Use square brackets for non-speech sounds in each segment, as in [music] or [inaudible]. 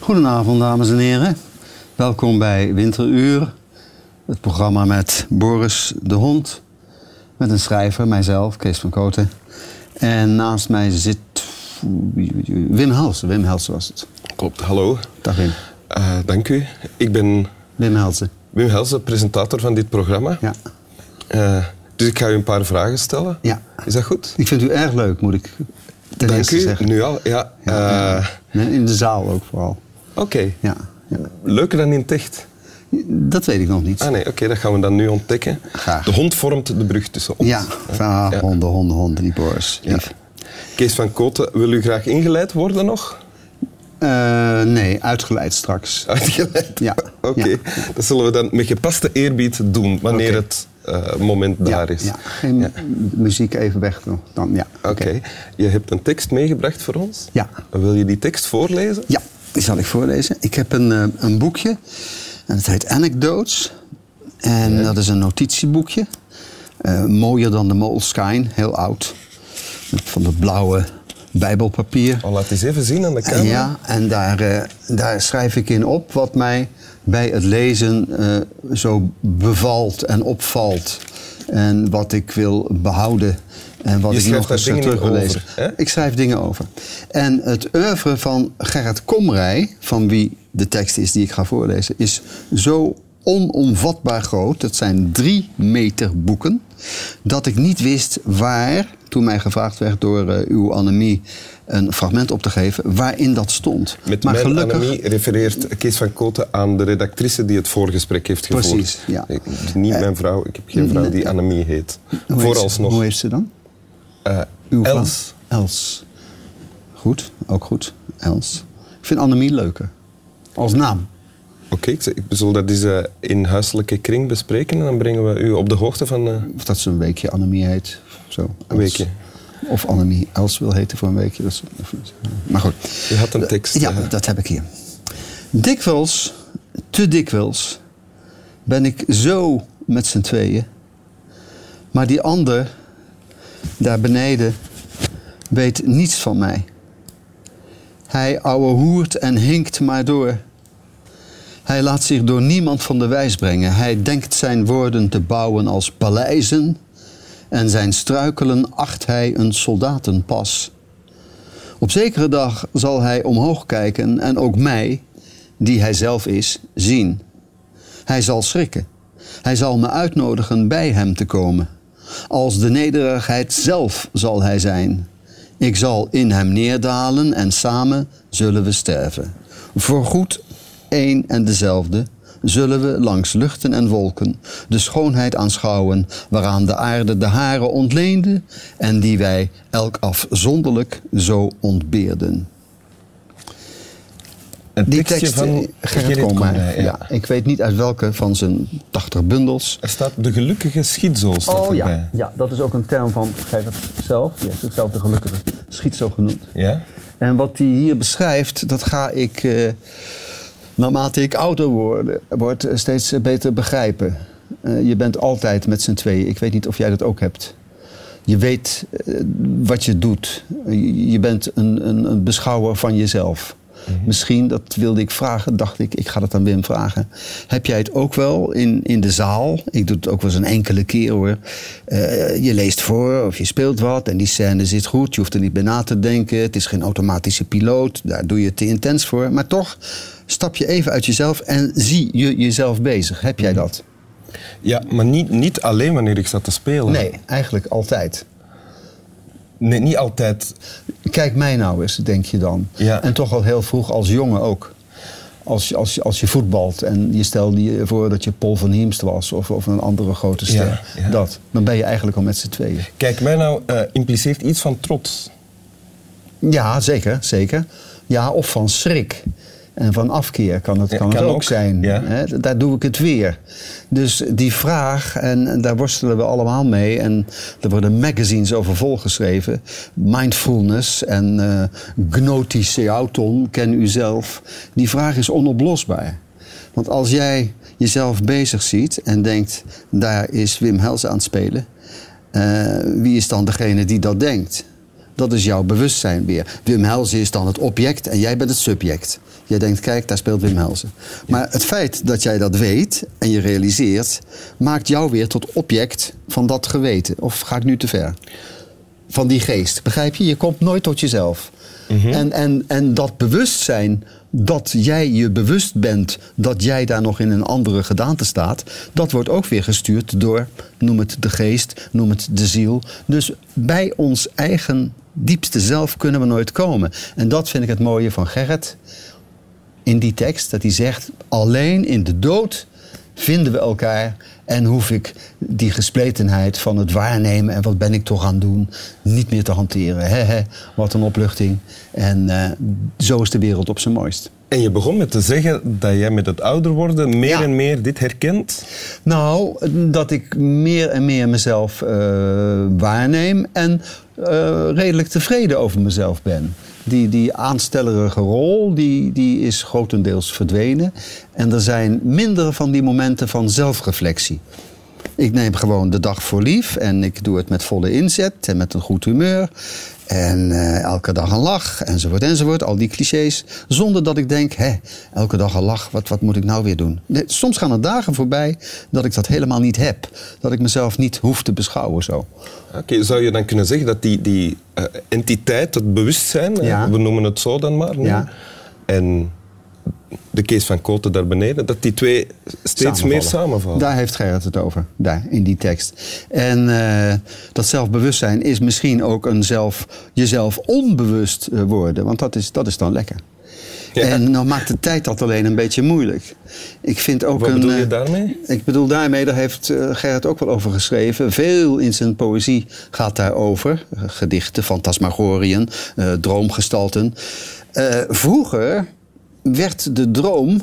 Goedenavond, dames en heren. Welkom bij Winteruur, het programma met Boris de Hond, met een schrijver, mijzelf, Kees van Koten. En naast mij zit Wim Helsen. Wim Helsen was het. Klopt, hallo. Dag Wim. Uh, dank u. Ik ben Wim Helsen. Wim Helsen, presentator van dit programma. Ja. Uh, dus ik ga u een paar vragen stellen. Ja. Is dat goed? Ik vind u erg leuk, moet ik ten Dank u, zeggen. nu al. Ja. Ja, Uh, ja. In de zaal ook vooral. Oké. Ja. ja. Leuker dan in het echt? Dat weet ik nog niet. Ah nee, oké, dat gaan we dan nu ontdekken. Graag. De hond vormt de brug tussen ons. Ja, ah, Ja. honden, honden, honden, die Boris. Ja. Kees van Koten, wil u graag ingeleid worden nog? Eh, nee, uitgeleid straks. Uitgeleid? Ja. [laughs] Oké, Ja. dat zullen we dan met gepaste eerbied doen, wanneer het eh, moment daar ja, is. Ja, geen Ja. muziek even weg nog. Dan, ja. Oké, je hebt een tekst meegebracht voor ons. Ja. Wil je die tekst voorlezen? Ja, die zal ik voorlezen. Ik heb een, eh, een boekje. En het heet Anecdotes. En dat is een notitieboekje. Eh, mooier dan de Moleskine, heel oud. Van dat blauwe bijbelpapier. Oh, laat eens even zien aan de camera. Ja, en daar, eh, daar schrijf ik in op wat mij bij het lezen eh, zo bevalt en opvalt. En wat ik wil behouden. En wat Je ik nog eens terug wil lezen. Ik schrijf dingen over. En het oeuvre van Gerrit Komrij, van wie de tekst is die ik ga voorlezen, is zo onomvatbaar groot. Het zijn drie meter boeken. Dat ik niet wist waar, toen mij gevraagd werd door eh, uw Annemie een fragment op te geven, waarin dat stond. Met maar gelukkig. Annemie refereert Kees van Koten aan de redactrice die het voorgesprek heeft gevoerd. Precies, ja. Ik, niet mijn vrouw, ik heb geen vrouw die Annemie heet. Hoe heet Vooralsnog. Hoe heet ze dan? eh, Uw? Els. Els. Goed, ook goed. Els. Ik vind Annemie leuker. Als naam. Oké, ik, ik zal dat eens eh, in huiselijke kring bespreken en dan brengen we u op de hoogte van... eh, Of dat ze een weekje Annemie heet. Zo. Een weekje. Of Annemie Els wil heten voor een weekje. Dat is, maar goed. je had een tekst. Ja, eh, dat heb ik hier. Dikwijls, te dikwijls, ben ik zo met z'n tweeën. Maar die ander, daar beneden, weet niets van mij. Hij ouwehoert en hinkt maar door. Hij laat zich door niemand van de wijs brengen. Hij denkt zijn woorden te bouwen als paleizen. En zijn struikelen acht hij een soldatenpas. Op zekere dag zal hij omhoog kijken en ook mij, die hij zelf is, zien. Hij zal schrikken. Hij zal me uitnodigen bij hem te komen. Als de nederigheid zelf zal hij zijn. Ik zal in hem neerdalen en samen zullen we sterven. Voorgoed één en dezelfde zullen we langs luchten en wolken de schoonheid aanschouwen waaraan de aarde de haren ontleende en die wij elk afzonderlijk zo ontbeerden. een Die tekst van eh, Gerrit Komrij. Ja. ja. ik weet niet uit welke van zijn 80 bundels. Er staat de gelukkige schietzo staat erbij. ja, dat is ook een term van Gerrit zelf. Die heeft zichzelf de gelukkige schietzo genoemd. Ja? En wat hij hier beschrijft, dat ga ik, eh, naarmate ik ouder word, word eh, steeds eh, beter begrijpen. Eh, je bent altijd met z'n tweeën. Ik weet niet of jij dat ook hebt. Je weet wat je doet. Je bent een, een, een beschouwer van jezelf. Misschien, dat wilde ik vragen, dacht ik, ik ga dat aan Wim vragen. Heb jij het ook wel in, in de zaal? Ik doe het ook wel eens een enkele keer hoor. Eh, je leest voor of je speelt wat en die scène zit goed. Je hoeft er niet bij na te denken. Het is geen automatische piloot. Daar doe je te intens voor. Maar toch stap je even uit jezelf en zie je jezelf bezig. Heb jij dat? Ja, maar niet, niet alleen wanneer ik zat te spelen. Nee, eigenlijk altijd. Nee, niet altijd. Kijk mij nou eens, denk je dan. Ja. En toch al heel vroeg als jongen ook. Als je, als, als je voetbalt en je stelde je voor dat je Paul van Hiemst was of, of een andere grote ster. Ja, ja. Dat. Dan ben je eigenlijk al met z'n tweeën. Kijk, mij nou eh, impliceert iets van trots. Ja, zeker, zeker. Ja, of van schrik. En van afkeer kan het, Ja, kan het ook, ook, zijn. ja. Daar doe ik het weer. Dus die vraag, en, en daar worstelen we allemaal mee. En er worden magazines over volgeschreven. Mindfulness en eh gnotische auton, ken u zelf. Die vraag is onoplosbaar. Want als jij jezelf bezig ziet en denkt, daar is Wim Hels aan het spelen. eh, wie is dan degene die dat denkt? Dat is jouw bewustzijn weer. Wim Helsen is dan het object en jij bent het subject. Jij denkt, kijk, daar speelt Wim Helsen. Maar het feit dat jij dat weet en je realiseert... maakt jou weer tot object van dat geweten. Of ga ik nu te ver? Van die geest. Begrijp je? Je komt nooit tot jezelf. en, en, en dat bewustzijn dat jij je bewust bent dat jij daar nog in een andere gedaante staat, dat wordt ook weer gestuurd door, noem het de geest, noem het de ziel. Dus bij ons eigen diepste zelf kunnen we nooit komen. En dat vind ik het mooie van Gerrit in die tekst, dat hij zegt: alleen in de dood vinden we elkaar en hoef ik die gespletenheid van het waarnemen en wat ben ik toch aan het doen niet meer te hanteren. He, he, wat een opluchting. En eh, zo is de wereld op zijn mooist. En je begon met te zeggen dat jij met het ouder worden meer Ja. en meer dit herkent. Nou, dat ik meer en meer mezelf eh, waarneem en eh, redelijk tevreden over mezelf ben. Die, die aanstellerige rol die, die is grotendeels verdwenen. En er zijn minder van die momenten van zelfreflectie. Ik neem gewoon de dag voor lief en ik doe het met volle inzet en met een goed humeur. En eh, elke dag een lach, enzovoort, enzovoort. Al die clichés. Zonder dat ik denk, hè, elke dag een lach, wat, wat moet ik nou weer doen? Nee, soms gaan er dagen voorbij dat ik dat helemaal niet heb. Dat ik mezelf niet hoef te beschouwen zo. Oké, zou je dan kunnen zeggen dat die, die eh, entiteit, het bewustzijn, Ja. we noemen het zo dan maar, nu, Ja. en de Kees van Koten daar beneden, dat die twee steeds meer samenvallen? Daar heeft Gerrit het over, daar, in die tekst. En eh, dat zelfbewustzijn is misschien ook een zelf, jezelf onbewust eh, worden. Want dat is, dat is dan lekker. Ja. En dan maakt de tijd dat alleen een beetje moeilijk. Ik vind ook Wat een, bedoel je eh, daarmee? Ik bedoel daarmee, daar heeft Gerrit ook wel over geschreven. Veel in zijn poëzie gaat daarover. Gedichten, fantasmagoriën, eh, droomgestalten. Vroeger werd de droom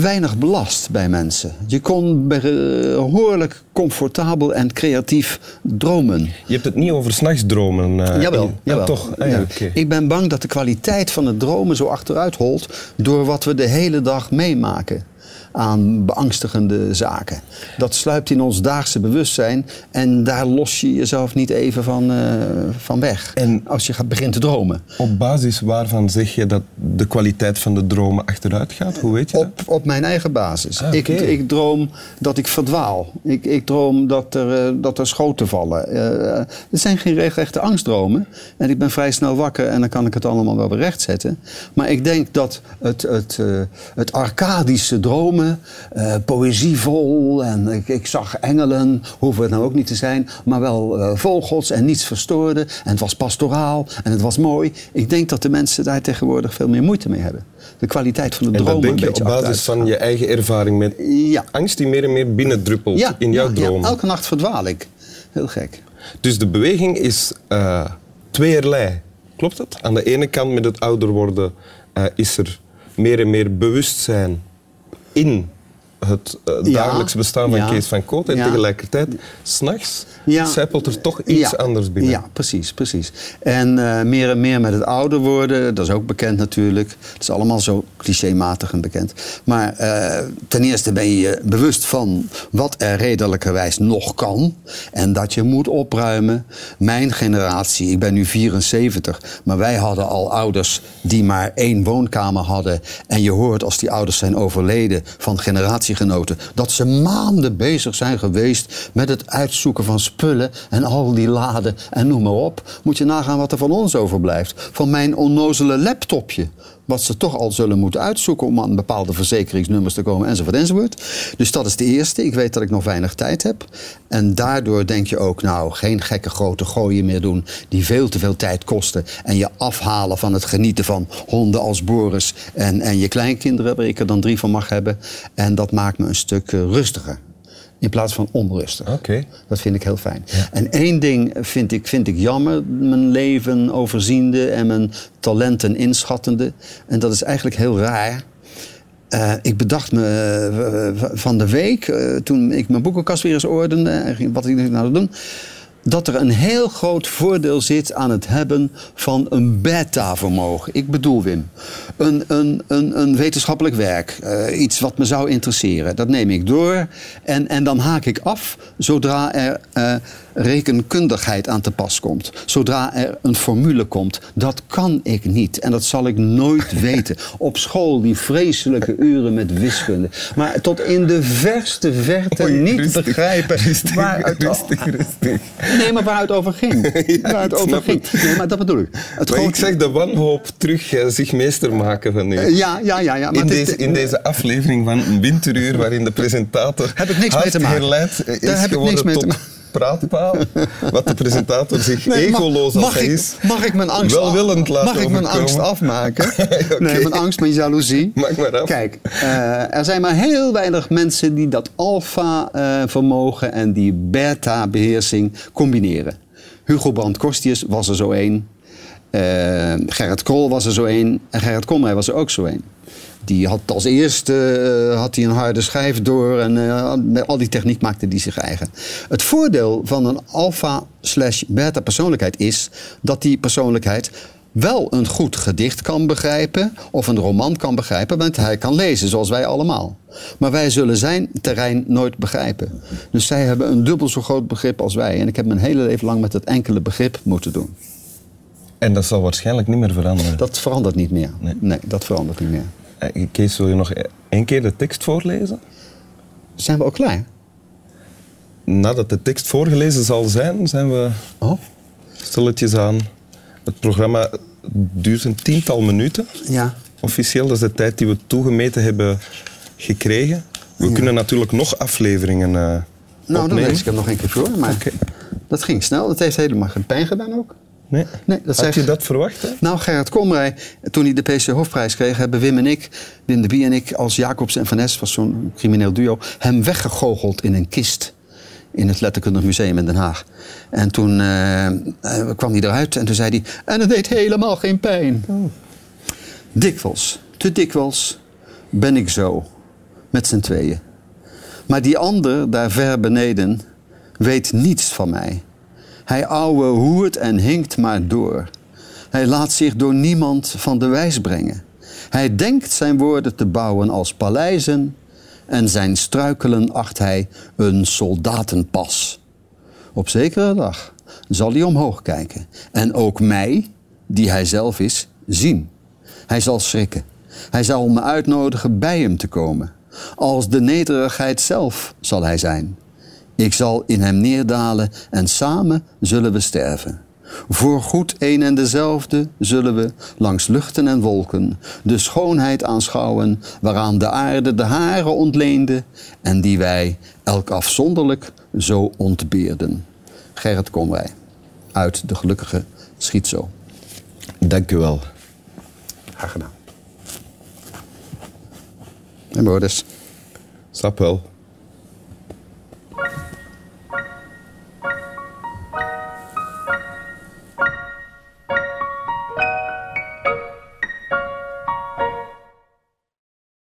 weinig belast bij mensen. Je kon behoorlijk comfortabel en creatief dromen. Je hebt het niet over s'nachtsdromen. eh, Jawel, jawel. Toch? Ah, ja. Ik ben bang dat de kwaliteit van het dromen zo achteruit holt door wat we de hele dag meemaken aan beangstigende zaken. Dat sluipt in ons daagse bewustzijn en daar los je jezelf niet even van, eh, van weg. En- als je gaat begint te dromen. Op basis waarvan zeg je dat de kwaliteit van de dromen achteruit gaat? Hoe weet je dat? Op, op mijn eigen basis. Ah, ik, ik droom dat ik verdwaal. Ik, ik droom dat er, eh, dat er schoten vallen. Eh, het zijn geen regelrechte angstdromen. En ik ben vrij snel wakker en dan kan ik het allemaal wel weer rechtzetten. Maar ik denk dat het, het, het arcadische dromen, eh, poëzievol en ik, ik zag engelen, hoeven het nou ook niet te zijn, maar wel eh, vogels en niets verstoorde. En het was pastoraal en het was mooi. Ik denk dat de mensen daar tegenwoordig veel meer moeite mee hebben. De kwaliteit van de En dat dromen denk je op basis van je eigen ervaring met Ja. angst die meer en meer binnendruppelt ja, in jouw ja, dromen. Ja, elke nacht verdwaal ik. Heel gek. Dus de beweging is eh tweeërlei. Klopt dat? Aan de ene kant met het ouder worden is er meer en meer bewustzijn in het eh, Ja, dagelijks bestaan van Kees van Koot. En tegelijkertijd, s'nachts, Ja. zijpelt er toch iets Ja, anders binnen. Ja, precies, precies. En eh, meer en meer met het ouder worden, dat is ook bekend natuurlijk. Het is allemaal zo clichématig en bekend. Maar eh, ten eerste ben je je bewust van wat er redelijkerwijs nog kan. En dat je moet opruimen. Mijn generatie, ik ben nu 74, maar wij hadden al ouders die maar één woonkamer hadden. En je hoort als die ouders zijn overleden van generatiegenoten, dat ze maanden bezig zijn geweest met het uitzoeken van spullen en al die laden en noem maar op. Moet je nagaan wat er van ons overblijft. Van mijn onnozele laptopje. Wat ze toch al zullen moeten uitzoeken om aan bepaalde verzekeringsnummers te komen, enzovoort, enzovoort. Dus dat is de eerste. Ik weet dat ik nog weinig tijd heb. En daardoor denk je ook, nou, geen gekke grote gooien meer doen die veel te veel tijd kosten. En je afhalen van het genieten van honden als Boris en, en je kleinkinderen, waar ik er dan drie van mag hebben. En dat maakt me een stuk eh, rustiger. In plaats van onrustig. Oké. Dat vind ik heel fijn. En één ding vind ik, vind ik jammer, mijn leven overziende en mijn talenten inschattende. En dat is eigenlijk heel raar. Eh, ik bedacht me eh, van de week, eh, toen ik mijn boekenkast weer eens ordende, en ging- wat ik nou zou doen, dat er een heel groot voordeel zit aan het hebben van een beta-vermogen. Ik bedoel, Wim, een, een, een, een wetenschappelijk werk, eh, iets wat me zou interesseren, dat neem ik door en, en dan haak ik af zodra er eh, rekenkundigheid aan te pas komt. Zodra er een formule komt. Dat kan ik niet en dat zal ik nooit [laughs] weten. Op school die vreselijke uren met wiskunde. Maar tot in de verste verte niet rustig, begrijpen rustig, het rustig, rustig. Nee, maar waar het over ging. [laughs] waar het over ging. Nee, maar dat bedoel ik. Het Maar ik zeg de wanhoop terug eh, zich meester maken van u. Eh, Ja, ja, ja. ja maar in, het deze, de- in deze aflevering van een winteruur waarin de presentator Heb ik niks mee te maken. herleid is Daar heb ik niks mee te maken. Praatpaal. [laughs] Wat de presentator zich Nee, mag- egoloos als mag hij ik, is. Mag ik mijn angst, welwillend laten mag ik mijn overkomen? angst afmaken? [laughs] Nee, mijn angst, mijn jaloezie. Maak maar af. Kijk, eh, er zijn maar heel weinig mensen die dat alfa-vermogen en die beta-beheersing combineren. Hugo Brandt-Korstius was er zo één. Eh, Gerrit Krol was er zo één. En Gerrit Komrij was er ook zo één. Die had als eerste eh, had hij een harde schijf door en eh, al die techniek maakte die zich eigen. Het voordeel van een alpha slash beta persoonlijkheid is dat die persoonlijkheid wel een goed gedicht kan begrijpen of een roman kan begrijpen, want hij kan lezen zoals wij allemaal. Maar wij zullen zijn terrein nooit begrijpen. Dus zij hebben een dubbel zo groot begrip als wij. En ik heb mijn hele leven lang met dat enkele begrip moeten doen. En dat zal waarschijnlijk niet meer veranderen. Dat verandert niet meer. Nee. nee dat verandert niet meer. Eh, Kees, wil je nog één keer de tekst voorlezen? Zijn we ook klaar? Nadat de tekst voorgelezen zal zijn, zijn we Oh, stilletjes aan. Het programma duurt een tiental minuten. ja. Officieel, dat is de tijd die we toegemeten hebben gekregen. We kunnen natuurlijk nog afleveringen eh Nou, dan lees ik hem nog een keer voor. Maar dat ging snel. Dat heeft helemaal geen pijn gedaan ook. Nee? Nee, dat Had je dat verwacht? Hè? Nou, Gerrit Komrij, toen hij de PC Hoofdprijs kreeg, hebben Wim en ik, Wim de Bie en ik, als Jacobs en Van Ness, was zo'n crimineel duo, hem weggegoocheld in een kist. In het Letterkundig Museum in Den Haag. En toen eh, eh, kwam hij eruit en toen zei hij. En het deed helemaal geen pijn. Dikwijls, te dikwijls, ben ik zo. Met z'n tweeën. Maar die ander daar ver beneden weet niets van mij. Hij ouwe hoert en hinkt maar door. Hij laat zich door niemand van de wijs brengen. Hij denkt zijn woorden te bouwen als paleizen en zijn struikelen acht hij een soldatenpas. Op zekere dag zal hij omhoog kijken en ook mij, die hij zelf is, zien. Hij zal schrikken. Hij zal me uitnodigen bij hem te komen. Als de nederigheid zelf zal hij zijn. Ik zal in hem neerdalen en samen zullen we sterven. Voor goed een en dezelfde zullen we langs luchten en wolken de schoonheid aanschouwen waaraan de aarde de haren ontleende en die wij elk afzonderlijk zo ontbeerden. Gerrit Komrij, uit de gelukkige Schietzo. Dank u wel. Graag gedaan. En. Snap wel.